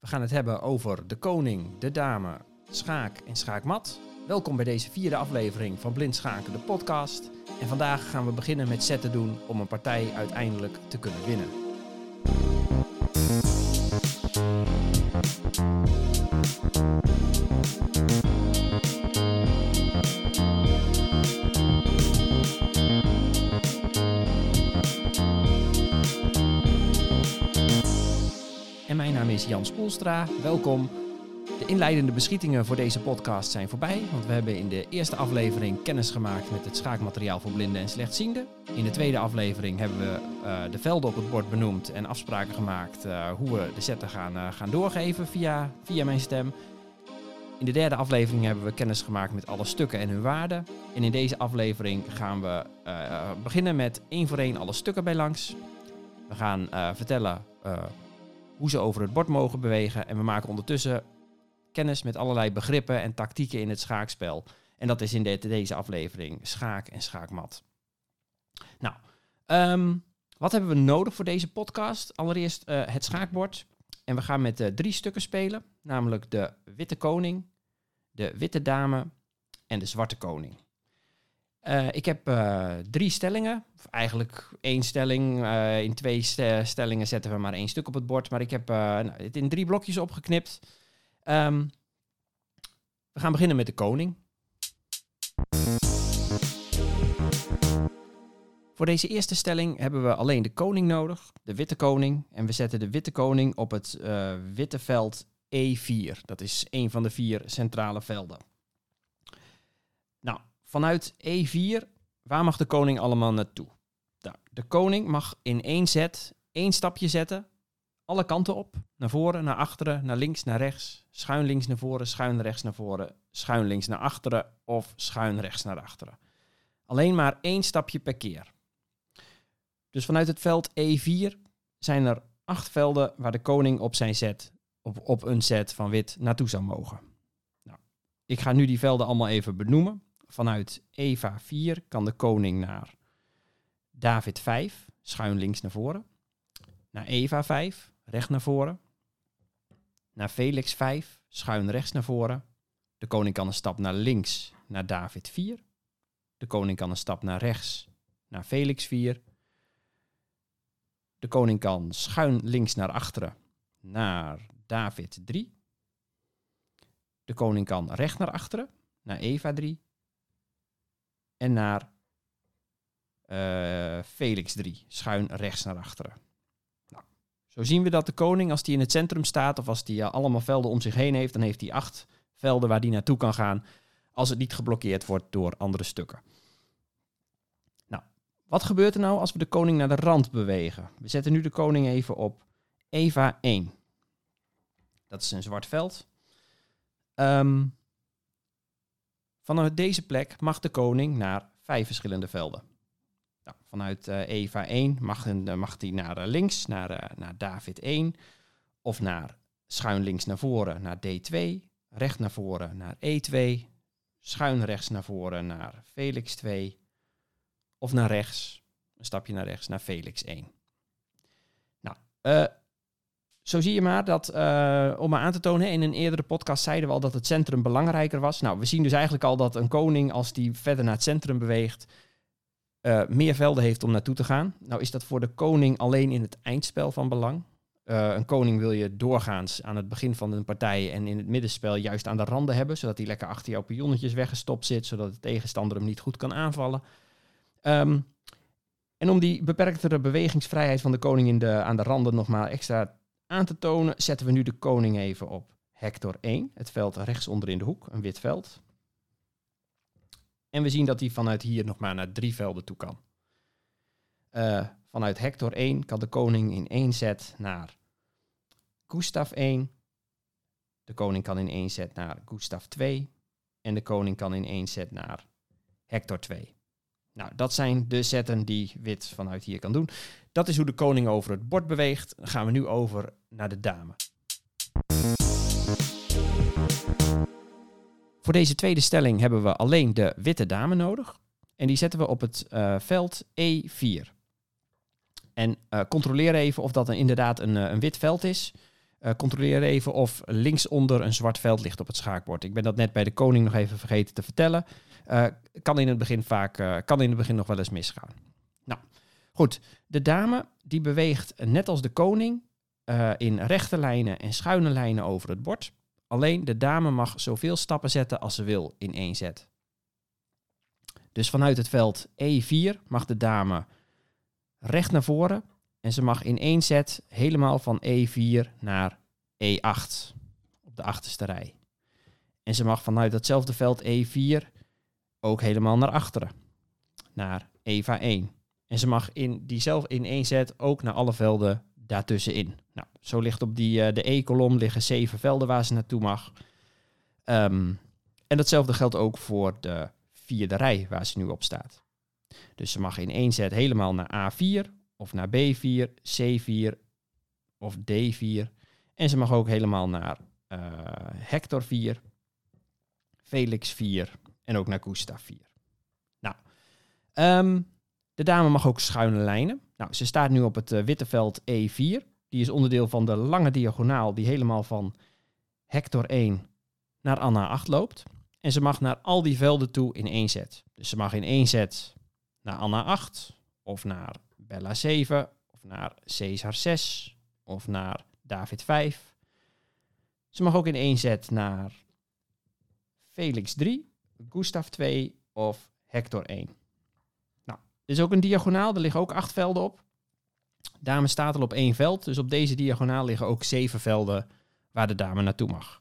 We gaan het hebben over de koning, de dame, schaak en schaakmat. Welkom bij deze vierde aflevering van Blind Schaken, de podcast. En vandaag gaan we beginnen met zetten doen om een partij uiteindelijk te kunnen winnen. Welkom. De inleidende beschietingen voor deze podcast zijn voorbij, want we hebben in de eerste aflevering kennis gemaakt met het schaakmateriaal voor blinden en slechtzienden. In de tweede aflevering hebben we eh, de velden op het bord benoemd en afspraken gemaakt eh, hoe we de zetten gaan, eh, gaan doorgeven via, via mijn stem. In de derde aflevering hebben we kennis gemaakt met alle stukken en hun waarden. En in deze aflevering gaan we beginnen met één voor één alle stukken bij langs. We gaan vertellen hoe ze over het bord mogen bewegen. En we maken ondertussen kennis met allerlei begrippen en tactieken in het schaakspel. En dat is in de- deze aflevering schaak en schaakmat. Nou, ehm, wat hebben we nodig voor deze podcast? Allereerst eh, het schaakbord. En we gaan met eh, drie stukken spelen. Namelijk de witte koning, de witte dame en de zwarte koning. Eh, ik heb eh, drie stellingen. Of eigenlijk één stelling. Eh, in twee ste- stellingen zetten we maar één stuk op het bord. Maar ik heb nou, het in drie blokjes opgeknipt. Ehm, we gaan beginnen met de koning. Voor deze eerste stelling hebben we alleen de koning nodig, de witte koning. En we zetten de witte koning op het witte veld E4. Dat is een van de vier centrale velden. Vanuit E4, waar mag de koning allemaal naartoe? Nou, de koning mag in één zet één stapje zetten, alle kanten op. Naar voren, naar achteren, naar links, naar rechts. Schuin links naar voren, schuin rechts naar voren. Schuin links naar achteren of schuin rechts naar achteren. Alleen maar één stapje per keer. Dus vanuit het veld E4 zijn er acht velden waar de koning op zijn zet, op, op een set van wit naartoe zou mogen. Nou, ik ga nu die velden allemaal even benoemen. Vanuit Eva 4 kan de koning naar David 5, schuin links naar voren. Naar Eva 5, recht naar voren. Naar Felix 5, schuin rechts naar voren. De koning kan een stap naar links naar David 4. De koning kan een stap naar rechts naar Felix 4. De koning kan schuin links naar achteren naar David 3. De koning kan recht naar achteren naar Eva 3. En naar eh, Felix 3, schuin rechts naar achteren. Nou, zo zien we dat de koning, als die in het centrum staat of als die eh, allemaal velden om zich heen heeft, dan heeft hij acht velden waar die naartoe kan gaan als het niet geblokkeerd wordt door andere stukken. Nou, wat gebeurt er nou als we de koning naar de rand bewegen? We zetten nu de koning even op Eva 1. Dat is een zwart veld. Ehm, vanuit deze plek mag de koning naar vijf verschillende velden. Nou, vanuit eh, Eva 1 mag, eh, mag hij naar eh, links, naar, naar David 1. Of naar schuin links naar voren naar D2. Recht naar voren naar E2. Schuin rechts naar voren naar Felix 2. Of naar rechts, een stapje naar rechts, naar Felix 1. Nou, zo zie je maar dat, eh, om maar aan te tonen, in een eerdere podcast zeiden we al dat het centrum belangrijker was. Nou, we zien dus eigenlijk al dat een koning, als die verder naar het centrum beweegt, eh, meer velden heeft om naartoe te gaan. Nou is dat voor de koning alleen in het eindspel van belang. Eh, een koning wil je doorgaans aan het begin van een partij en in het middenspel juist aan de randen hebben, zodat hij lekker achter jouw pionnetjes weggestopt zit, zodat de tegenstander hem niet goed kan aanvallen. Ehm, en om die beperktere bewegingsvrijheid van de koning in de, aan de randen nog maar extra aan te tonen, zetten we nu de koning even op Hector 1, het veld rechts onder in de hoek, een wit veld. En we zien dat hij vanuit hier nog maar naar drie velden toe kan. Eh, vanuit Hector 1 kan de koning in één zet naar Gustav 1. De koning kan in één zet naar Gustav 2. En de koning kan in één zet naar Hector 2. Nou, dat zijn de zetten die wit vanuit hier kan doen. Dat is hoe de koning over het bord beweegt. Dan gaan we nu over naar de dame. Voor deze tweede stelling hebben we alleen de witte dame nodig. En die zetten we op het eh, veld E4. En eh, controleer even of dat een, inderdaad een, eh, een wit veld is. Controleer even of linksonder een zwart veld ligt op het schaakbord. Ik ben dat net bij de koning nog even vergeten te vertellen. Kan in het begin vaak kan in het begin nog wel eens misgaan. Nou, goed. De dame die beweegt net als de koning in rechte lijnen en schuine lijnen over het bord. Alleen de dame mag zoveel stappen zetten als ze wil in één zet. Dus vanuit het veld E4 mag de dame recht naar voren en ze mag in één set helemaal van E4 naar E8 op de achterste rij. En ze mag vanuit datzelfde veld E4 ook helemaal naar achteren, naar EVA 1. En ze mag in, diezelfde, in één set ook naar alle velden daartussenin. Nou, zo ligt op die, uh, de E-kolom liggen zeven velden waar ze naartoe mag. Um, en datzelfde geldt ook voor de vierde rij waar ze nu op staat. Dus ze mag in één set helemaal naar A4 of naar B4, C4 of D4. En ze mag ook helemaal naar uh, Hector 4, Felix 4 en ook naar Gustav 4. Nou, um, de dame mag ook schuine lijnen. Nou, ze staat nu op het uh, witte veld E4. Die is onderdeel van de lange diagonaal die helemaal van Hector 1 naar Anna 8 loopt. En ze mag naar al die velden toe in één set. Dus ze mag in één set naar Anna 8 of naar Bella 7 of naar Caesar 6 of naar David 5. Ze mag ook in één set naar Felix 3, Gustav 2 of Hector 1. Is ook een diagonaal, er liggen ook acht velden op. Dame staat al op één veld, dus op deze diagonaal liggen ook zeven velden waar de dame naartoe mag.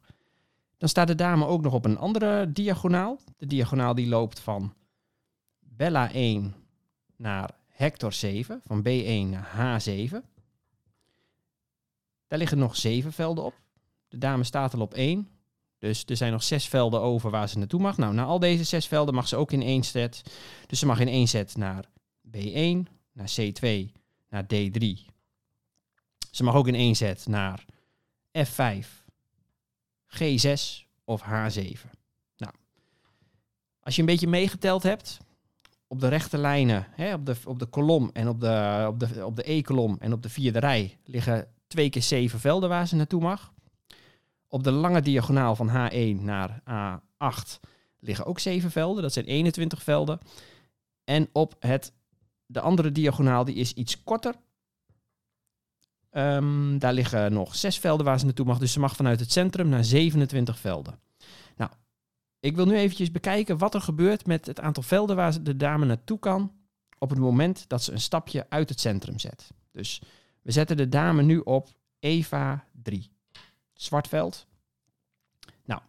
Dan staat de dame ook nog op een andere diagonaal. De diagonaal die loopt van Bella 1 naar Hector 7, van B1 naar H7. Daar liggen nog zeven velden op. De dame staat al op 1. Dus er zijn nog zes velden over waar ze naartoe mag. Nou, na al deze zes velden mag ze ook in één set. Dus ze mag in één set naar B1, naar C2, naar D3. Ze mag ook in één set naar F5, G6 of H7. Nou, als je een beetje meegeteld hebt, op de rechte lijnen, hè, op, de, op de kolom en op de, op de, op de E-kolom en op de vierde rij liggen twee keer zeven velden waar ze naartoe mag. Op de lange diagonaal van H1 naar A8 liggen ook zeven velden, dat zijn 21 velden. En op het, de andere diagonaal, die is iets korter, Um, daar liggen nog zes velden waar ze naartoe mag. Dus ze mag vanuit het centrum naar 27 velden. Nou, ik wil nu eventjes bekijken wat er gebeurt met het aantal velden waar de dame naartoe kan op het moment dat ze een stapje uit het centrum zet. Dus we zetten de dame nu op Eva 3. Zwart veld. Nou,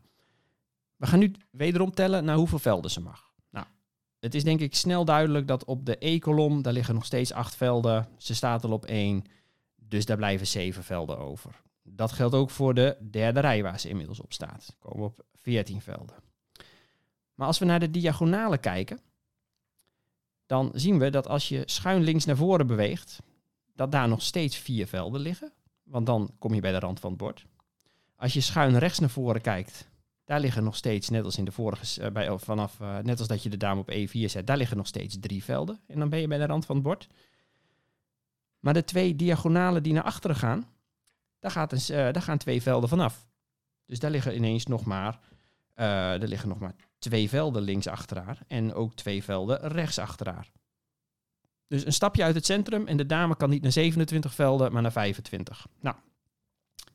we gaan nu wederom tellen naar hoeveel velden ze mag. Het is denk ik snel duidelijk dat op de E-kolom, daar liggen nog steeds acht velden. Ze staat al op 1. Dus daar blijven zeven velden over. Dat geldt ook voor de derde rij waar ze inmiddels op staat. We komen op 14 velden. Maar als we naar de diagonale kijken, dan zien we dat als je schuin links naar voren beweegt, dat daar nog steeds vier velden liggen. Want dan kom je bij de rand van het bord. Als je schuin rechts naar voren kijkt, daar liggen nog steeds, net als in de vorige, uh, bij, vanaf, uh, net als dat je de dame op E4 zet, daar liggen nog steeds drie velden. En dan ben je bij de rand van het bord. Maar de twee diagonalen die naar achteren gaan, daar, gaat een, uh, daar gaan twee velden vanaf. Dus daar liggen ineens nog maar, uh, er liggen nog maar twee velden links achter haar en ook twee velden rechts achter haar. Dus een stapje uit het centrum en de dame kan niet naar 27 velden, maar naar 25. Nou,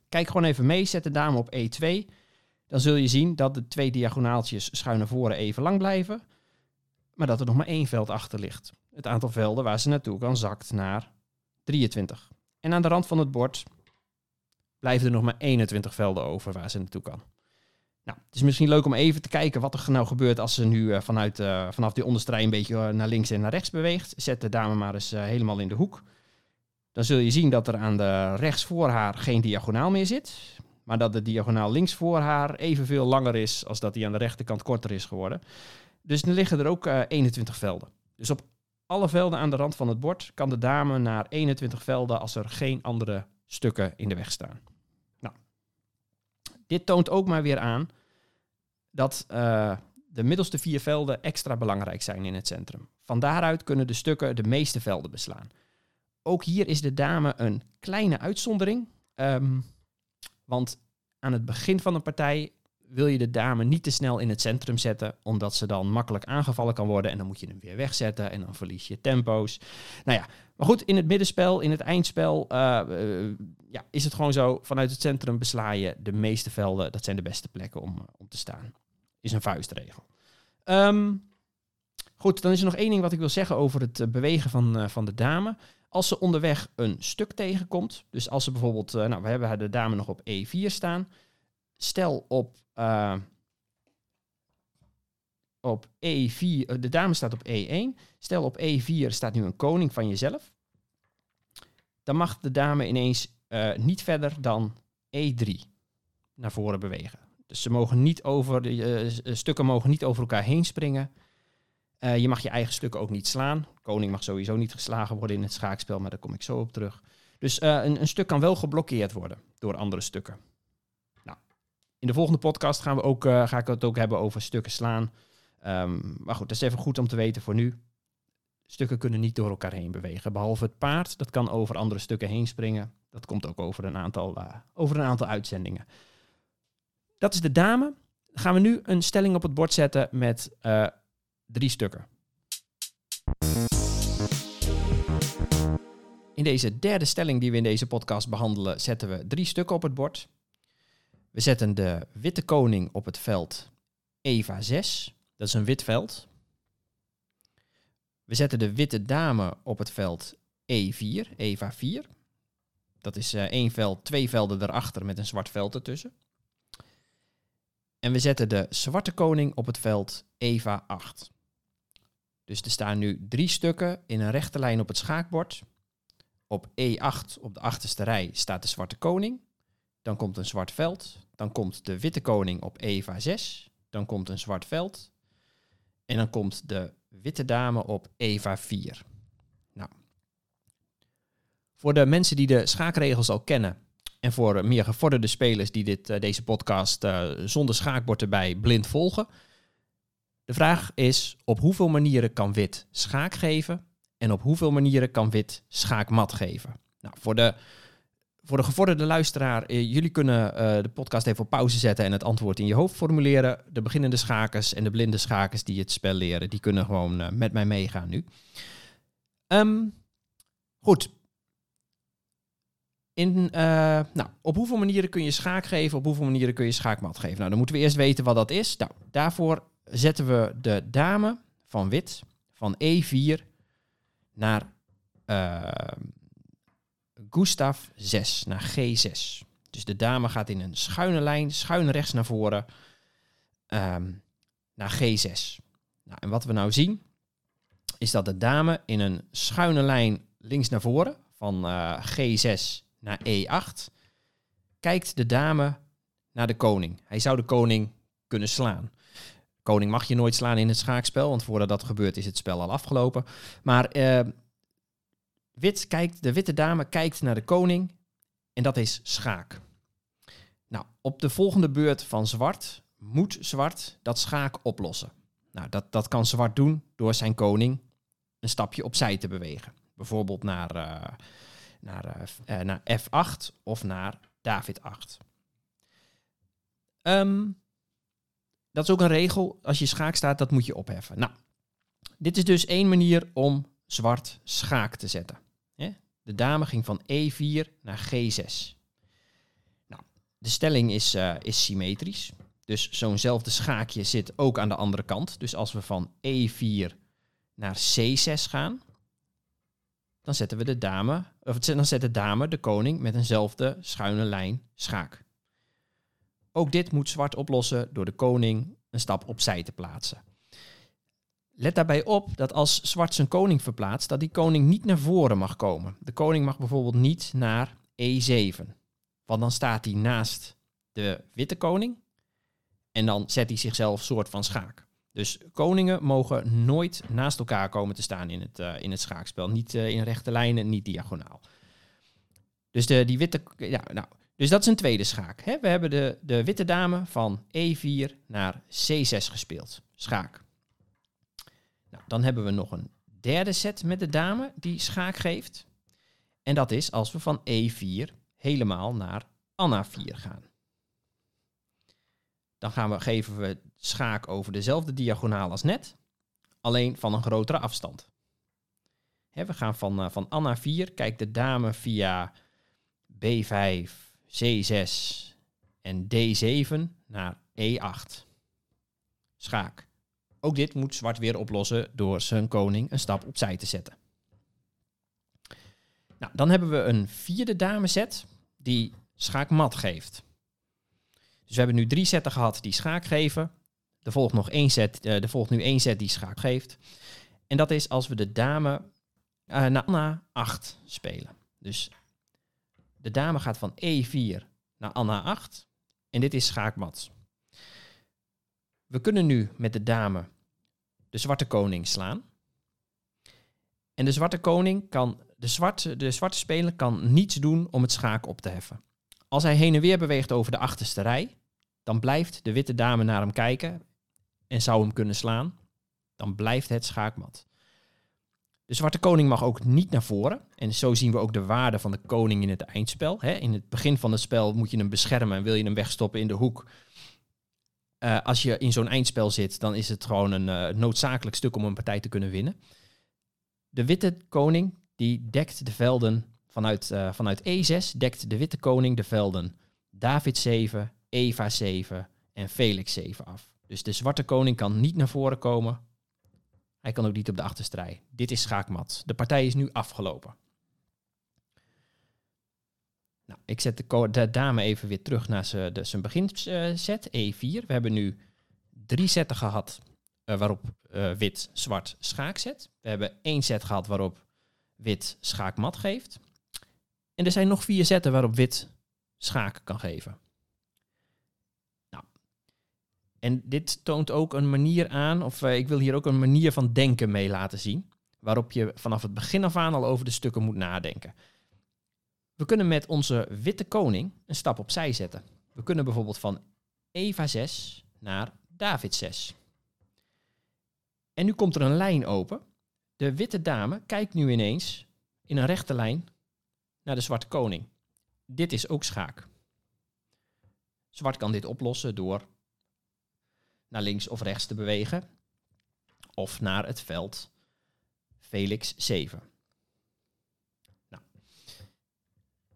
kijk gewoon even mee, zet de dame op E2. Dan zul je zien dat de twee diagonaaltjes schuin naar voren even lang blijven, maar dat er nog maar één veld achter ligt. Het aantal velden waar ze naartoe kan zakt naar 23. En aan de rand van het bord blijven er nog maar 21 velden over waar ze naartoe kan. Nou, het is misschien leuk om even te kijken wat er nou gebeurt als ze nu uh, vanuit, uh, vanaf die onderste een beetje uh, naar links en naar rechts beweegt. Zet de dame maar eens helemaal in de hoek. Dan zul je zien dat er aan de rechts voor haar geen diagonaal meer zit. Maar dat de diagonaal links voor haar evenveel langer is als dat die aan de rechterkant korter is geworden. Dus dan liggen er ook 21 velden. Dus op alle velden aan de rand van het bord kan de dame naar 21 velden als er geen andere stukken in de weg staan. Nou, dit toont ook maar weer aan dat uh, de middelste vier velden extra belangrijk zijn in het centrum. Van daaruit kunnen de stukken de meeste velden beslaan. Ook hier is de dame een kleine uitzondering. Um, Want aan het begin van een partij wil je de dame niet te snel in het centrum zetten, omdat ze dan makkelijk aangevallen kan worden en dan moet je hem weer wegzetten en dan verlies je tempo's. Nou ja, maar goed, in het middenspel, in het eindspel, uh, uh, ja, is het gewoon zo, vanuit het centrum besla je de meeste velden, dat zijn de beste plekken om, om te staan. Is een vuistregel. Um, goed, dan is er nog één ding wat ik wil zeggen over het bewegen van, van de dame. Als ze onderweg een stuk tegenkomt, dus als ze bijvoorbeeld, nou, we hebben de dame nog op E4 staan, stel op, uh, op E4, de dame staat op E1. Stel op E4 staat nu een koning van jezelf. Dan mag de dame ineens niet verder dan E3 naar voren bewegen. Dus ze mogen niet over, de stukken mogen niet over elkaar heen springen. Uh, je mag je eigen stukken ook niet slaan. Koning mag sowieso niet geslagen worden in het schaakspel, maar daar kom ik zo op terug. Dus een, een stuk kan wel geblokkeerd worden door andere stukken. In de volgende podcast gaan we ook, uh, ga ik het ook hebben over stukken slaan. Um, maar goed, dat is even goed om te weten voor nu. Stukken kunnen niet door elkaar heen bewegen. Behalve het paard, dat kan over andere stukken heen springen. Dat komt ook over een aantal, over een aantal uitzendingen. Dat is de dame. Gaan we nu een stelling op het bord zetten met drie stukken. In deze derde stelling die we in deze podcast behandelen, zetten we drie stukken op het bord. We zetten de witte koning op het veld Eva 6. Dat is een wit veld. We zetten de witte dame op het veld E4, Eva 4. Dat is uh, één veld, twee velden erachter met een zwart veld ertussen. En we zetten de zwarte koning op het veld Eva 8. Dus er staan nu drie stukken in een rechte lijn op het schaakbord. Op E8 op de achterste rij staat de zwarte koning. Dan komt een zwart veld. Dan komt de witte koning op Eva 6. Dan komt een zwart veld. En dan komt de witte dame op Eva 4. Nou. Voor de mensen die de schaakregels al kennen. En voor meer gevorderde spelers die dit, uh, deze podcast uh, zonder schaakbord erbij blind volgen. De vraag is: op hoeveel manieren kan wit schaak geven? En op hoeveel manieren kan wit schaakmat geven? Nou, voor de voor de gevorderde luisteraar, eh, jullie kunnen uh, de podcast even op pauze zetten en het antwoord in je hoofd formuleren. De beginnende schakers en de blinde schakers die het spel leren, die kunnen gewoon uh, met mij meegaan nu. Um, goed. In, nou, op hoeveel manieren kun je schaak geven, op hoeveel manieren kun je schaakmat geven? Nou, dan moeten we eerst weten wat dat is. Nou, daarvoor zetten we de dame van wit van E4 naar Gustav 6 naar G6. Dus de dame gaat in een schuine lijn, schuin rechts naar voren, um, naar G6. Nou, en wat we nou zien, is dat de dame in een schuine lijn links naar voren, van uh, G6 naar E8, kijkt de dame naar de koning. Hij zou de koning kunnen slaan. Koning mag je nooit slaan in het schaakspel, want voordat dat gebeurt is het spel al afgelopen. Maar uh, Wit kijkt, de witte dame kijkt naar de koning en dat is schaak. Nou, op de volgende beurt van zwart moet zwart dat schaak oplossen. Nou, dat, dat kan zwart doen door zijn koning een stapje opzij te bewegen. Bijvoorbeeld naar, uh, naar, uh, naar F8 of naar David 8. Um, dat is ook een regel. Als je schaak staat, dat moet je opheffen. Nou, dit is dus één manier om zwart schaak te zetten. De dame ging van E4 naar G6. Nou, de stelling is, uh, is symmetrisch. Dus zo'nzelfde schaakje zit ook aan de andere kant. Dus als we van E4 naar C6 gaan, dan zetten we de dame, of dan zet de dame de koning met eenzelfde schuine lijn schaak. Ook dit moet zwart oplossen door de koning een stap opzij te plaatsen. Let daarbij op dat als zwart zijn koning verplaatst, dat die koning niet naar voren mag komen. De koning mag bijvoorbeeld niet naar E7. Want dan staat hij naast de witte koning. En dan zet hij zichzelf soort van schaak. Dus koningen mogen nooit naast elkaar komen te staan in het, uh, in het schaakspel. Niet uh, in rechte lijnen, niet diagonaal. Dus, de, die witte, ja, nou, dus dat is een tweede schaak. Hè? We hebben de, de witte dame van E4 naar C6 gespeeld. Schaak. Nou, dan hebben we nog een derde set met de dame die schaak geeft. En dat is als we van E4 helemaal naar Anna 4 gaan. Dan gaan we, geven we schaak over dezelfde diagonaal als net, alleen van een grotere afstand. We gaan van, uh, van Anna 4, kijkt de dame via B5, C6 en D7 naar E8. Schaak. Ook dit moet zwart weer oplossen door zijn koning een stap opzij te zetten. Nou, dan hebben we een vierde damezet die schaakmat geeft. Dus we hebben nu drie zetten gehad die schaak geven. Er volgt nog één set, uh, er volgt nu één set die schaak geeft. En dat is als we de dame uh, naar Anna 8 spelen. Dus de dame gaat van E4 naar Anna 8. En dit is schaakmat. We kunnen nu met de dame de zwarte koning slaan. En de zwarte koning kan, de zwarte, de zwarte speler kan niets doen om het schaak op te heffen. Als hij heen en weer beweegt over de achterste rij, dan blijft de witte dame naar hem kijken en zou hem kunnen slaan. Dan blijft het schaakmat. De zwarte koning mag ook niet naar voren. En zo zien we ook de waarde van de koning in het eindspel. in het begin van het spel moet je hem beschermen en wil je hem wegstoppen in de hoek. Uh, als je in zo'n eindspel zit, dan is het gewoon een uh, noodzakelijk stuk om een partij te kunnen winnen. De witte koning die dekt de velden vanuit, uh, vanuit E6, dekt de witte koning de velden David 7, Eva 7 en Felix 7 af. Dus de zwarte koning kan niet naar voren komen. Hij kan ook niet op de achterstrij. Dit is schaakmat. De partij is nu afgelopen. Nou, ik zet de, dame even weer terug naar zijn beginset, E4. We hebben nu drie zetten gehad uh, waarop uh, wit zwart schaak zet. We hebben één set gehad waarop wit schaakmat geeft. En er zijn nog vier zetten waarop wit schaak kan geven. Nou, en dit toont ook een manier aan, of uh, ik wil hier ook een manier van denken mee laten zien, waarop je vanaf het begin af aan al over de stukken moet nadenken. We kunnen met onze witte koning een stap opzij zetten. We kunnen bijvoorbeeld van Eva 6 naar David 6. En nu komt er een lijn open. De witte dame kijkt nu ineens in een rechte lijn naar de zwarte koning. Dit is ook schaak. Zwart kan dit oplossen door naar links of rechts te bewegen. Of naar het veld Felix 7. Nou.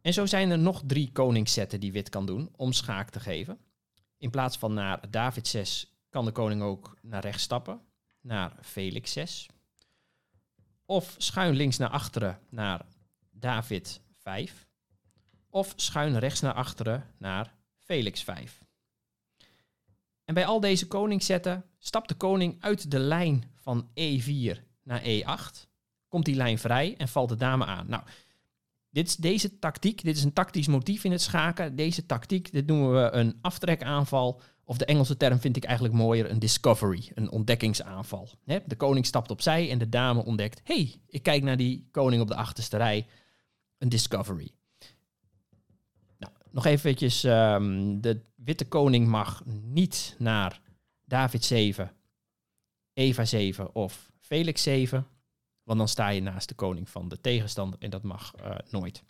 En zo zijn er nog drie koningszetten die wit kan doen om schaak te geven. In plaats van naar David 6 kan de koning ook naar rechts stappen, naar Felix 6. Of schuin links naar achteren naar David 5. Of schuin rechts naar achteren naar Felix 5. En bij al deze koningszetten stapt de koning uit de lijn van E4 naar E8. Komt die lijn vrij en valt de dame aan. Nou, dit, deze tactiek, dit is een tactisch motief in het schaken. Deze tactiek, dit noemen we een aftrekaanval. Of de Engelse term vind ik eigenlijk mooier, een discovery, een ontdekkingsaanval. De koning stapt opzij en de dame ontdekt, hey, ik kijk naar die koning op de achterste rij een discovery. Nou, nog eventjes, um, de witte koning mag niet naar David 7, Eva 7 of Felix 7. Want dan sta je naast de koning van de tegenstander en dat mag uh, nooit.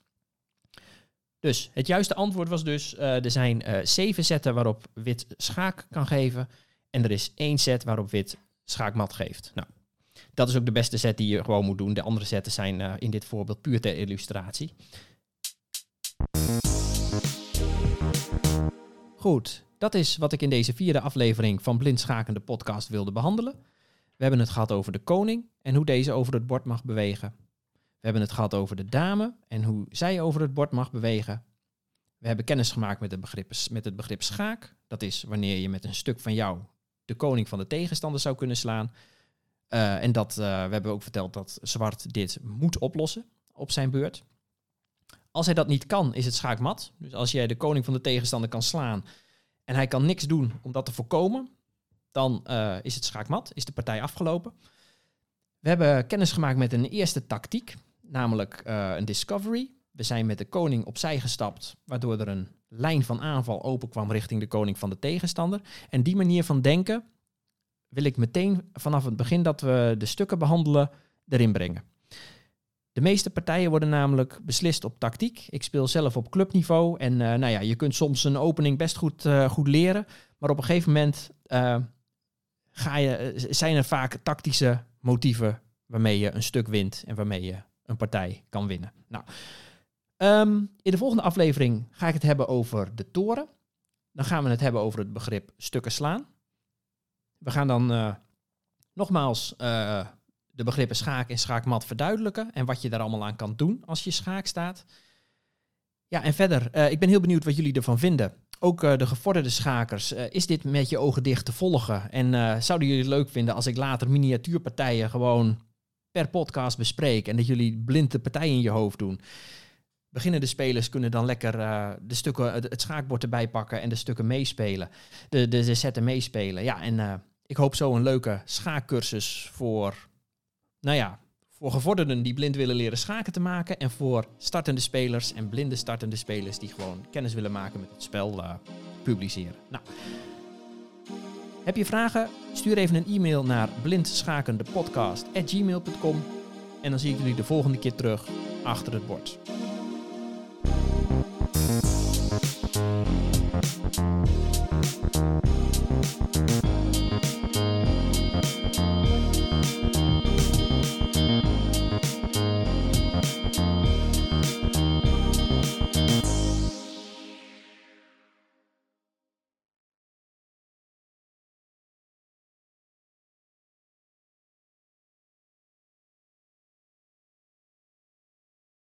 Dus het juiste antwoord was dus, uh, er zijn uh, zeven zetten waarop wit schaak kan geven. En er is één set waarop wit schaakmat geeft. Nou, dat is ook de beste set die je gewoon moet doen. De andere zetten zijn in dit voorbeeld puur ter illustratie. Goed, dat is wat ik in deze vierde aflevering van Blind Schakende podcast wilde behandelen. We hebben het gehad over de koning en hoe deze over het bord mag bewegen. We hebben het gehad over de dame en hoe zij over het bord mag bewegen. We hebben kennis gemaakt met het begrip, met het begrip schaak. Dat is wanneer je met een stuk van jou de koning van de tegenstander zou kunnen slaan. Uh, en dat, uh, we hebben ook verteld dat zwart dit moet oplossen op zijn beurt. Als hij dat niet kan, is het schaakmat. Dus als jij de koning van de tegenstander kan slaan en hij kan niks doen om dat te voorkomen, dan uh, is het schaakmat, is de partij afgelopen. We hebben kennis gemaakt met een eerste tactiek, namelijk een discovery. We zijn met de koning opzij gestapt, waardoor er een lijn van aanval open kwam richting de koning van de tegenstander. En die manier van denken wil ik meteen vanaf het begin dat we de stukken behandelen erin brengen. De meeste partijen worden namelijk beslist op tactiek. Ik speel zelf op clubniveau en uh, nou ja, je kunt soms een opening best goed, uh, goed leren, maar op een gegeven moment uh, ga je, zijn er vaak tactische motieven waarmee je een stuk wint en waarmee je een partij kan winnen. Nou, um, in de volgende aflevering ga ik het hebben over de toren. Dan gaan we het hebben over het begrip stukken slaan. We gaan dan nogmaals de begrippen schaak en schaakmat verduidelijken en wat je daar allemaal aan kan doen als je schaak staat. Ja, en verder, uh, ik ben heel benieuwd wat jullie ervan vinden. Ook uh, de gevorderde schakers, uh, is dit met je ogen dicht te volgen? En zouden jullie het leuk vinden als ik later miniatuurpartijen gewoon per podcast bespreek en dat jullie blind de partij in je hoofd doen? Beginnende spelers kunnen dan lekker de stukken, het, schaakbord erbij pakken en de stukken meespelen. De, de, de zetten meespelen. Ja, en ik hoop zo een leuke schaakcursus voor nou ja, voor gevorderden die blind willen leren schaken te maken. En voor startende spelers en blinde startende spelers die gewoon kennis willen maken met het spel uh, publiceren. Nou, heb je vragen? Stuur even een e-mail naar blindschakendepodcast.gmail.com En dan zie ik jullie de volgende keer terug achter het bord.